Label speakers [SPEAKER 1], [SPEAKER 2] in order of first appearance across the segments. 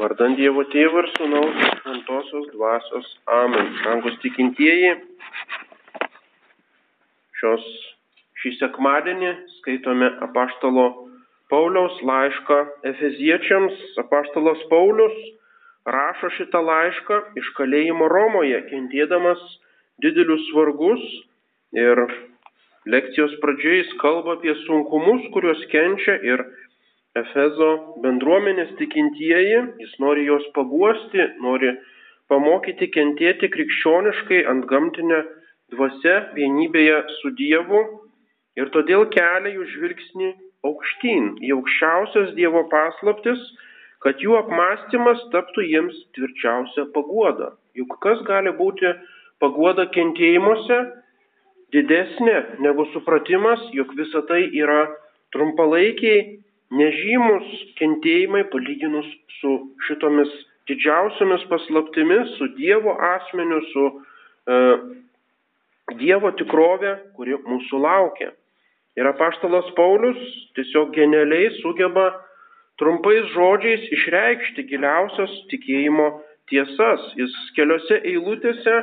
[SPEAKER 1] Vardant Dievo Tėvo ir Sūnaus Šventosios Dvasios. Amen. Rangus tikintieji, šios, šį sekmadienį skaitome apaštalo Pauliaus laišką Efeziečiams. Apaštalas Paulius rašo šitą laišką iš kalėjimo Romoje, kentėdamas didelius vargus ir lekcijos pradžioje jis kalba apie sunkumus, kuriuos kenčia ir Efezo bendruomenės tikintieji, jis nori juos paguosti, nori pamokyti kentėti krikščioniškai ant gamtinę dvasę vienybėje su Dievu ir todėl kelia jų žvilgsnį aukštyn į aukščiausias Dievo paslaptis, kad jų apmąstymas taptų jiems tvirčiausia paguoda. Juk kas gali būti paguoda kentėjimuose didesnė negu supratimas, jog visa tai yra trumpalaikiai nežymus kentėjimai palyginus su šitomis didžiausiamis paslaptimis, su Dievo asmeniu, su e, Dievo tikrovė, kuri mūsų laukia. Ir apaštalas Paulius tiesiog genialiai sugeba trumpais žodžiais išreikšti giliausias tikėjimo tiesas. Jis keliose eilutėse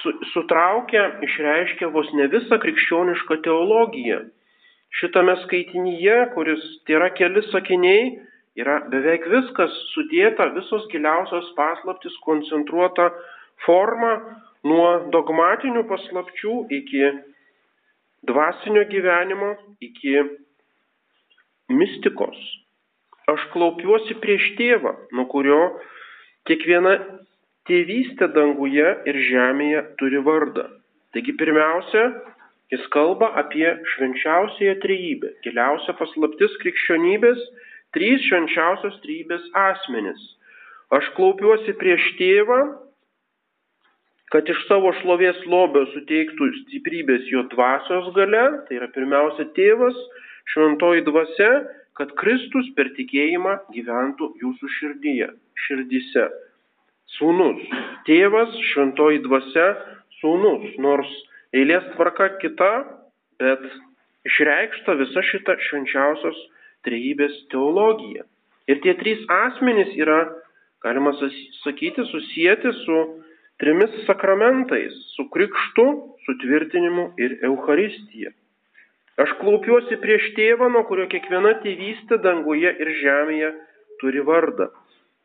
[SPEAKER 1] su, sutraukia, išreiškia vos ne visą krikščionišką teologiją šitame skaitinyje, kuris yra keli sakiniai, yra beveik viskas sudėta, visos giliausios paslaptis koncentruota forma nuo dogmatinių paslapčių iki dvasinio gyvenimo, iki mistikos. Aš klaupiuosi prieš tėvą, nuo kurio kiekviena tėvystė danguje ir žemėje turi vardą. Taigi pirmiausia, Jis kalba apie švenčiausiąją trejybę, giliausia paslaptis krikščionybės, trys švenčiausios trejybės asmenis. Aš klaupiuosi prieš tėvą, kad iš savo šlovės lobio suteiktų stiprybės jo dvasios gale, tai yra pirmiausia tėvas, šventoji dvasia, kad Kristus per tikėjimą gyventų jūsų širdyje, širdise. Sūnus, tėvas, šventoji dvasia, sūnus, nors eilės tvarka kita, bet išreikšta visa šita švenčiausios trejybės teologija. Ir tie trys asmenys yra, galima sakyti, susijęti su trimis sakramentais - su krikštu, sutvirtinimu ir Euharistija. Aš klaupiuosi prieš tėvą, nuo kurio kiekviena tėvystė danguje ir žemėje turi vardą.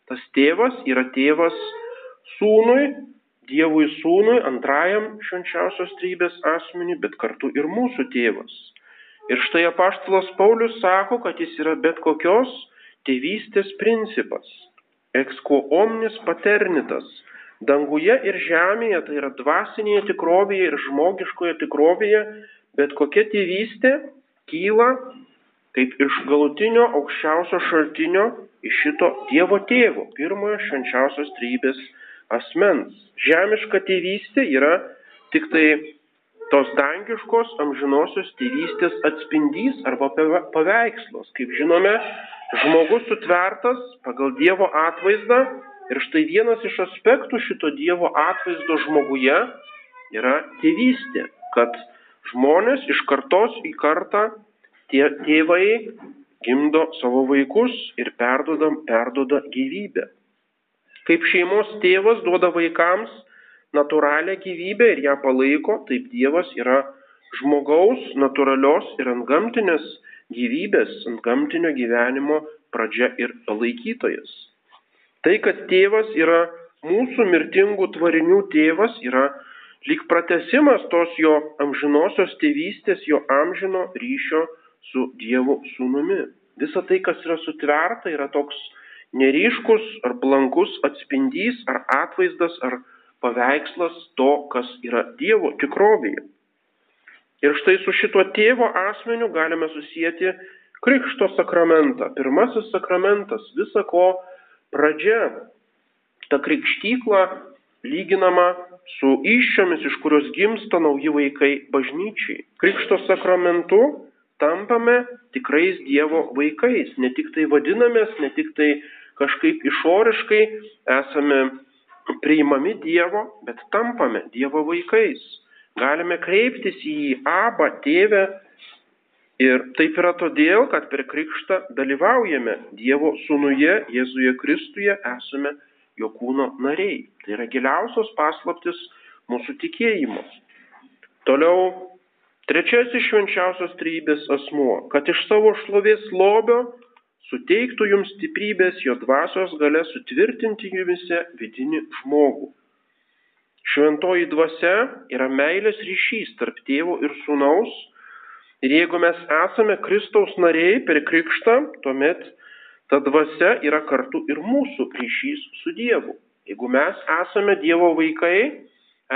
[SPEAKER 1] Tas tėvas yra tėvas sūnui, Dievui sūnui, antrajam švenčiausios trybės asmeniui, bet kartu ir mūsų tėvas. Ir štai apaštalas Paulius sako, kad jis yra bet kokios tėvystės principas. Exquo omnis paternitas. Danguje ir žemėje, tai yra dvasinėje tikrovėje ir žmogiškoje tikrovėje, bet kokia tėvystė kyla kaip iš galutinio aukščiausio šaltinio iš šito Dievo tėvo, pirmojo švenčiausios trybės asmens. Žemiška tėvystė yra tik tai tos dangiškos amžinosios tėvystės atspindys arba paveikslas. Kaip žinome, žmogus sutvertas pagal Dievo atvaizdą ir štai vienas iš aspektų šito Dievo atvaizdo žmoguje yra tėvystė, kad žmonės iš kartos į kartą tie tėvai gimdo savo vaikus ir perdoda, perdoda gyvybę. Kaip šeimos tėvas duoda vaikams natūralią gyvybę ir ją palaiko, taip Dievas yra žmogaus natūralios ir antgamtinės gyvybės, antgamtinio gyvenimo pradžia ir palaikytojas. Tai, kad tėvas yra mūsų mirtingų tvarinių tėvas, yra lyg pratesimas tos jo amžinosios tėvystės, jo amžino ryšio su Dievo sūnumi. Visa tai, kas yra sutverta, yra toks neryškus ar blankus atspindys ar atvaizdas ar paveikslas to, kas yra Dievo tikrovėje. Ir štai su šituo tėvo asmeniu galime susijęti Krikšto sakramentą. Pirmasis sakramentas, visa ko pradžia. Ta krikštykla lyginama su iššiomis, iš kurios gimsta nauji vaikai bažnyčiai. Krikšto sakramentu tampame tikrais Dievo vaikais. Ne tik tai vadinamės, ne tik tai kažkaip išoriškai esame priimami Dievo, bet tampame Dievo vaikais. Galime kreiptis į jį abą tėvę Ir taip yra todėl, kad per krikštą dalyvaujame Dievo sūnuje, Jėzuje Kristuje, esame jo kūno nariai. Tai yra giliausios paslaptis mūsų tikėjimo. Toliau, trečiasis švenčiausios trybės asmuo, kad iš savo šlovės lobio suteiktų jums stiprybės jo dvasios gale sutvirtinti jumise vidinį žmogų. Šventoji dvasia yra meilės ryšys tarp tėvo ir sūnaus Ir jeigu mes esame Kristaus nariai per krikštą, tuomet ta dvasia yra kartu ir mūsų ryšys su Dievu. Jeigu mes esame Dievo vaikai,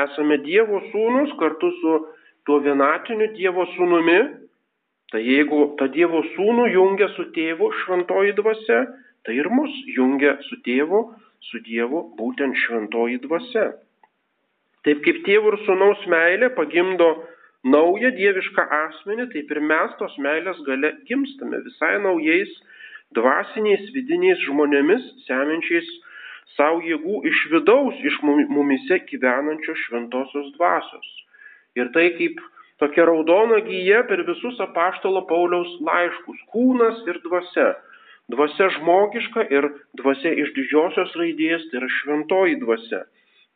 [SPEAKER 1] esame Dievo sūnus kartu su tuo vienatiniu Dievo sūnumi, tai jeigu ta Dievo sūnų jungia su tėvu šventoji dvasia, tai ir mus jungia su tėvu, su Dievu būtent šventoji dvasia. Taip kaip tėvų ir sūnaus meilė pagimdo naują dievišką asmenį, taip ir mes tos meilės gale gimstame visai naujais dvasiniais vidiniais žmonėmis, seminčiais savo jėgų iš vidaus, iš mumise gyvenančios šventosios dvasios. Ir tai kaip tokia raudona gyja per visus apaštalo Pauliaus laiškus - kūnas ir dvasia. Dvasia žmogiška ir dvasia iš didžiosios raidės tai yra šventoji dvasia.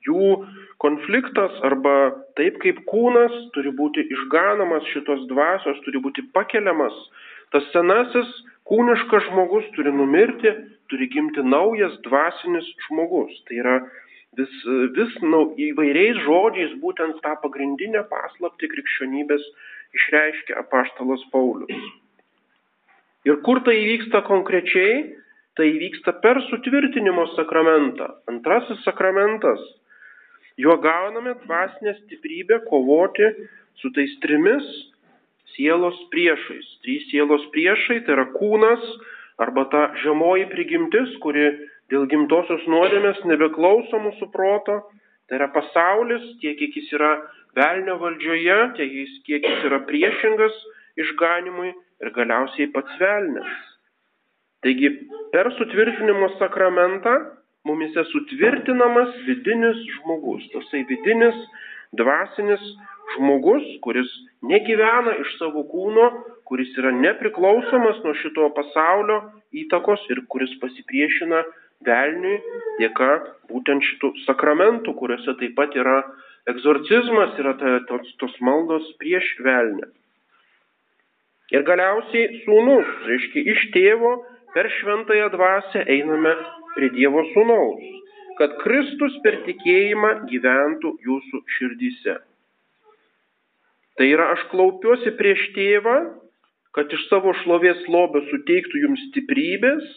[SPEAKER 1] Jų konfliktas arba taip kaip kūnas turi būti išganomas šitos dvasios, turi būti pakeliamas. Tas senasis kūniškas žmogus turi numirti, turi gimti naujas dvasinis žmogus. Tai yra vis, vis nau, įvairiais žodžiais būtent tą pagrindinę paslapti krikščionybės išreiškia apaštalas Paulius. Ir kur tai įvyksta konkrečiai? Tai įvyksta per sutvirtinimo sakramentą. Antrasis sakramentas Juo gauname dvasinę stiprybę kovoti su tais trimis sielos priešais. Trys sielos priešai tai yra kūnas arba ta žemoji prigimtis, kuri dėl gimtosios nuodėmės nebeklauso mūsų proto. Tai yra pasaulis, tiek kiek jis yra velnio valdžioje, tiek kiek jis yra priešingas išganimui ir galiausiai pats velnės. Taigi per sutvirtinimo sakramentą mumise sutvirtinamas vidinis žmogus, tasai vidinis dvasinis žmogus, kuris negyvena iš savo kūno, kuris yra nepriklausomas nuo šito pasaulio įtakos ir kuris pasipriešina velniui dėka būtent šitų sakramentų, kuriuose taip pat yra egzorcizmas, yra tos, tos maldos prieš velnę. Ir galiausiai sūnus, reiškia, iš tėvo per šventąją dvasę einame prie Dievo sūnaus, kad Kristus per tikėjimą gyventų jūsų širdyse. Tai yra, aš klaupiuosi prieš tėvą, kad iš savo šlovės lobio suteiktų jums stiprybės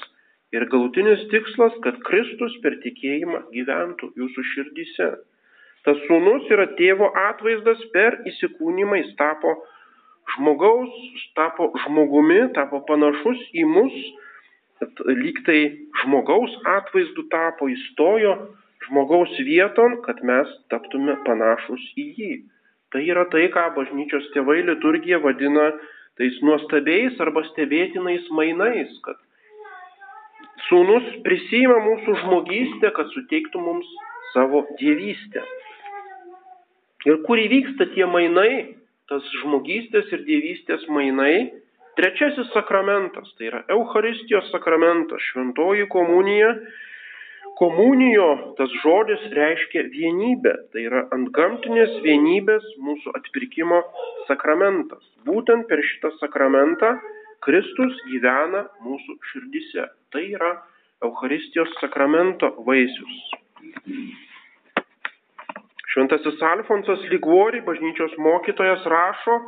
[SPEAKER 1] ir galutinis tikslas, kad Kristus per tikėjimą gyventų jūsų širdyse. Tas sūnus yra tėvo atvaizdas per įsikūnymą, jis tapo žmogaus, tapo žmogumi, tapo panašus į mus lyg tai žmogaus atvaizdu tapo, įstojo žmogaus vieton, kad mes taptume panašus į jį. Tai yra tai, ką bažnyčios tėvai liturgija vadina tais nuostabiais arba stebėtinais mainais, kad sūnus prisima mūsų žmogystę, kad suteiktų mums savo dievystę. Ir kur įvyksta tie mainai, tas žmogystės ir dievystės mainai, Trečiasis sakramentas, tai yra Eucharistijos sakramentas, šventoji komunija. Komunijo tas žodis reiškia vienybę, tai yra antgamtinės vienybės mūsų atpirkimo sakramentas. Būtent per šitą sakramentą Kristus gyvena mūsų širdise. Tai yra Eucharistijos sakramento vaisius. Šventasis Alfonsas Ligvori, bažnyčios mokytojas, rašo,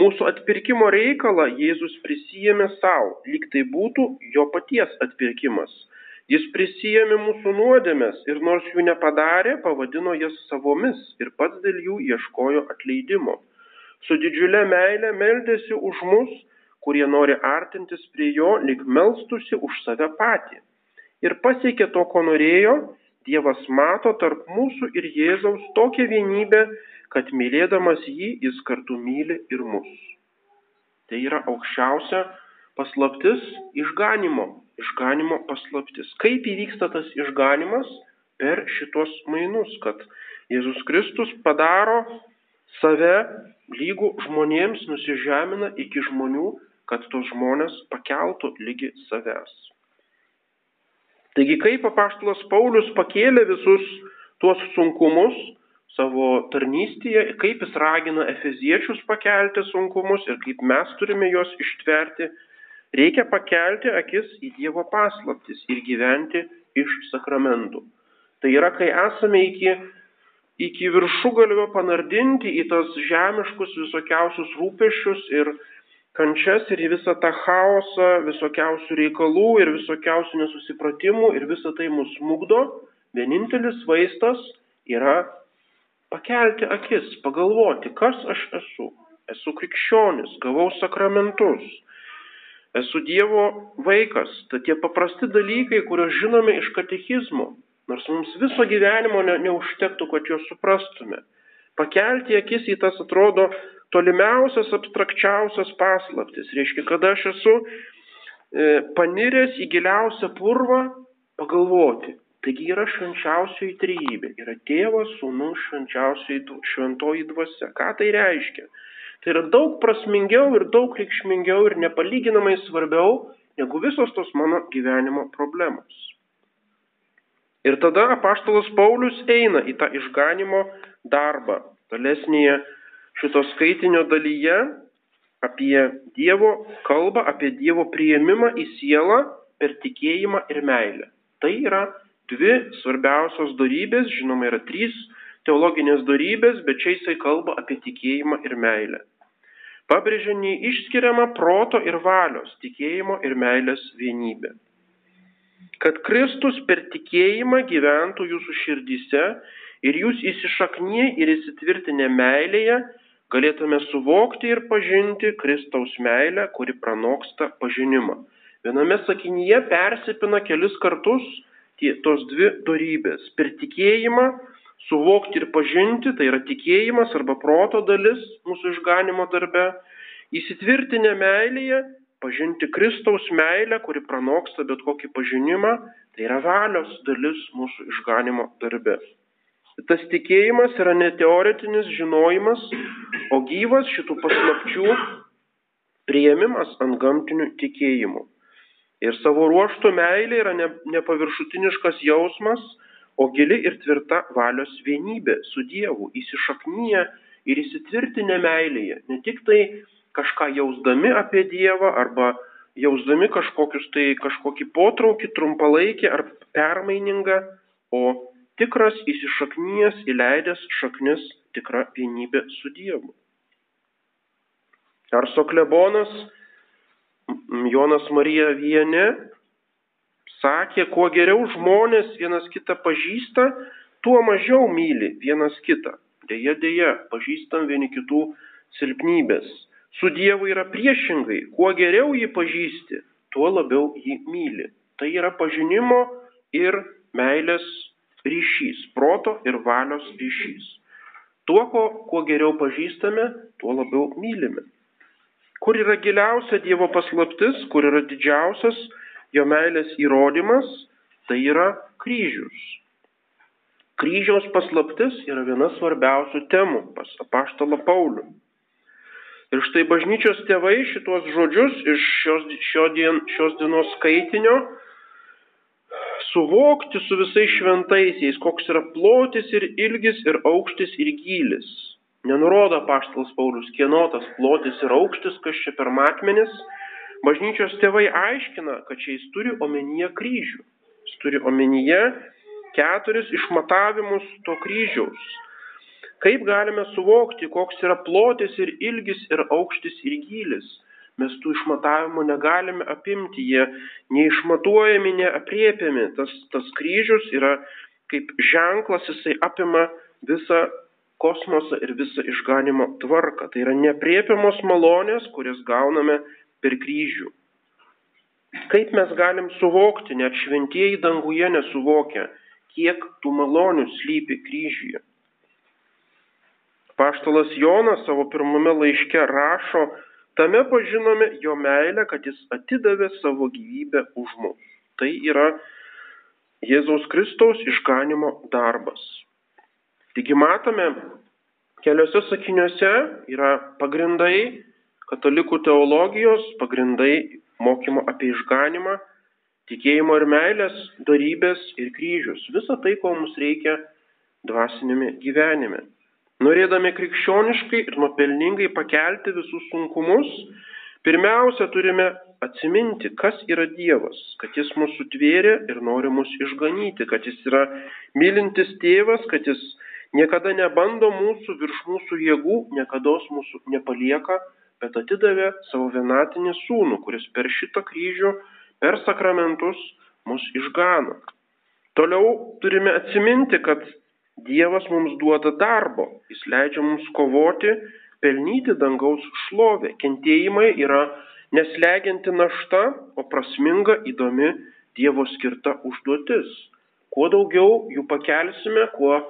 [SPEAKER 1] Mūsų atpirkimo reikalą Jėzus prisijėmė savo, lyg tai būtų jo paties atpirkimas. Jis prisijėmė mūsų nuodėmės ir nors jų nepadarė, pavadino jas savomis ir pats dėl jų ieškojo atleidimo. Su didžiulė meilė meldėsi už mus, kurie nori artintis prie jo, lyg melstusi už save patį. Ir pasiekė to, ko norėjo, Dievas mato tarp mūsų ir Jėzaus tokią vienybę, kad mylėdamas jį jis kartu myli ir mus. Tai yra aukščiausia paslaptis išganimo, išganimo paslaptis. Kaip įvyksta tas išganimas? Per šitos mainus, kad Jėzus Kristus padaro save lygų žmonėms nusižemina iki žmonių, kad tos žmonės pakeltų lygi savęs. Taigi kaip apaštalas Paulius pakėlė visus tuos sunkumus savo tarnystėje, kaip jis ragina efeziečius pakelti sunkumus ir kaip mes turime juos ištverti, reikia pakelti akis į Dievo paslaptis ir gyventi iš sakramentų. Tai yra, kai esame iki iki viršugalvio panardinti į tos žemiškus visokiausius rūpešius ir kančias ir į visą tą chaosą visokiausių reikalų ir visokiausių nesusipratimų ir visą tai mus smugdo, vienintelis vaistas yra pakelti akis, pagalvoti, kas aš esu. Esu krikščionis, gavau sakramentus, esu Dievo vaikas. Tai tie paprasti dalykai, kuriuos žinome iš katekizmo, Nors mums viso gyvenimo ne, neužtektų, kad juos suprastume. Pakelti akis į tas atrodo tolimiausias, abstrakčiausias paslaptis. Reiškia, kada aš esu e, paniręs į giliausią purvą, pagalvoti. Taigi yra švenčiausioji trybė. Yra tėvas, sūnus, šventoji dvasia. Ką tai reiškia? Tai yra daug prasmingiau ir daug reikšmingiau ir nepalyginamai svarbiau negu visos tos mano gyvenimo problemos. Ir tada apaštalas Paulius eina į tą išganimo darbą. Tolesnėje šito skaitinio dalyje apie Dievo kalbą, apie Dievo prieimimą į sielą per tikėjimą ir meilę. Tai yra dvi svarbiausios darybės, žinoma, yra trys teologinės darybės, bet čia jisai kalba apie tikėjimą ir meilę. Pabrėžia neišskiriamą proto ir valios, tikėjimo ir meilės vienybę kad Kristus per tikėjimą gyventų jūsų širdyse ir jūs įsišaknyje ir įsitvirtinę meilėje galėtume suvokti ir pažinti Kristaus meilę, kuri pranoksta pažinimą. Viename sakinyje persipina kelis kartus tie, tos dvi darybės. Per tikėjimą suvokti ir pažinti, tai yra tikėjimas arba proto dalis mūsų išganimo darbe, įsitvirtinę meilėje pažinti Kristaus meilę, kuri pranoksta bet kokį pažinimą, tai yra valios dalis mūsų išganimo darbe. Tas tikėjimas yra ne teoretinis žinojimas, o gyvas šitų paslapčių prieimimas ant gamtinių tikėjimų. Ir savo ruoštų meilė yra ne, nepaviršutiniškas jausmas, o gili ir tvirta valios vienybė su Dievu, įsišaknyje ir įsitvirtinę meilėje. Ne tik tai kažką jausdami apie Dievą arba jausdami kažkokius tai kažkokį potraukį trumpalaikį ar permainingą, o tikras įsišaknyjas, įleidęs šaknis tikra vienybė su Dievu. Ar Soklebonas Jonas Marija Viene sakė, kuo geriau žmonės vienas kitą pažįsta, tuo mažiau myli vienas kitą. Deja, deja, pažįstam vieni kitų silpnybės. Su Dievu yra priešingai. Kuo geriau jį pažįsti, tuo labiau jį myli. Tai yra pažinimo ir meilės ryšys, proto ir valios ryšys. Tuo, ko, kuo geriau pažįstame, tuo labiau mylime. Kur yra giliausia Dievo paslaptis, kur yra didžiausias jo meilės įrodymas, tai yra kryžius. Kryžiaus paslaptis yra viena svarbiausių temų pas apaštalą Paulių. Ir štai bažnyčios tėvai šitos žodžius iš šios, šio dien, šios dienos skaitinio suvokti su visais šventaisiais, koks yra plotis ir ilgis ir aukštis ir gylis. Nenurodo paštalas Paulius, kieno tas plotis ir aukštis, kas čia per matmenis. Bažnyčios tėvai aiškina, kad čia jis turi omenyje kryžių. Jis turi omenyje keturis išmatavimus to kryžiaus Kaip galime suvokti, koks yra plotis ir ilgis ir aukštis ir gylis? Mes tų išmatavimų negalime apimti, jie neišmatuojami, neapriepiami. Tas, tas kryžius yra kaip ženklas, jisai apima visą kosmosą ir visą išganimo tvarką. Tai yra nepriepiamos malonės, kurias gauname per kryžių. Kaip mes galim suvokti, net šventieji danguje nesuvokia, kiek tų malonių slypi kryžiuje. Paštalas Jonas savo pirmame laiške rašo, tame pažinome jo meilę, kad jis atidavė savo gyvybę už mus. Tai yra Jėzaus Kristaus išganimo darbas. Taigi matome, keliose sakiniuose yra pagrindai katalikų teologijos, pagrindai mokymo apie išganimą, tikėjimo ir meilės, darybės ir kryžius. Visa tai, ko mums reikia dvasinėme gyvenime. Norėdami krikščioniškai ir nuopelningai pakelti visus sunkumus, pirmiausia turime atsiminti, kas yra Dievas, kad Jis mūsų tvėrė ir nori mus išganyti, kad Jis yra mylintis tėvas, kad Jis niekada nebando mūsų virš mūsų jėgų, niekada mūsų nepalieka, bet atidavė savo vienatinį sūnų, kuris per šitą kryžių, per sakramentus mus išgano. Toliau turime atsiminti, kad Dievas mums duoda darbo, jis leidžia mums kovoti, pelnyti dangaus šlovę. Kentėjimai yra neslegianti našta, o prasminga, įdomi Dievo skirta užduotis. Kuo daugiau jų pakelsime, kuo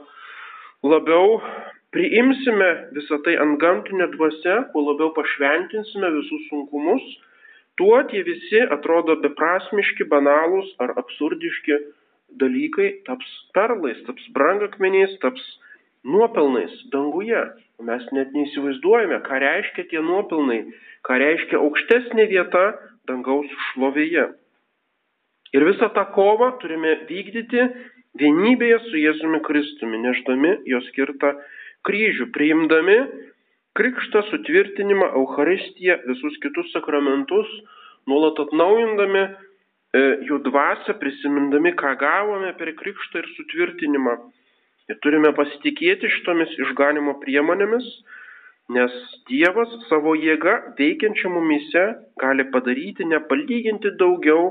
[SPEAKER 1] labiau priimsime visą tai ant gamtinė dvasia, kuo labiau pašventinsime visus sunkumus, tuo tie visi atrodo beprasmiški, banalūs ar absurdiški dalykai taps perlais, taps brangakmeniais, taps nuopelnais danguje. Mes net neįsivaizduojame, ką reiškia tie nuopelnai, ką reiškia aukštesnė vieta dangaus šlovėje. Ir visą tą kovą turime vykdyti vienybėje su Jėzumi Kristumi, neždami jo skirtą kryžių, priimdami krikštą, sutvirtinimą, Euharistiją, visus kitus sakramentus, nuolat atnaujindami jų dvasę, prisimindami, ką gavome per krikštą ir sutvirtinimą. Ir turime pasitikėti šitomis išganimo priemonėmis, nes Dievas savo jėga veikiančia mumise gali padaryti nepalyginti daugiau,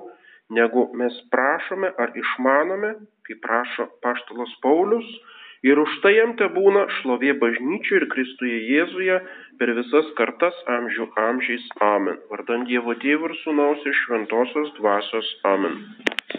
[SPEAKER 1] negu mes prašome ar išmanome, kaip prašo Paštalas Paulius, Ir už tai jam te būna šlovė bažnyčiui ir Kristuje Jėzuje per visas kartas amžių amžiais. Amen. Vardant Dievo Tėvų ir Sūnaus ir Šventosios Dvasios. Amen.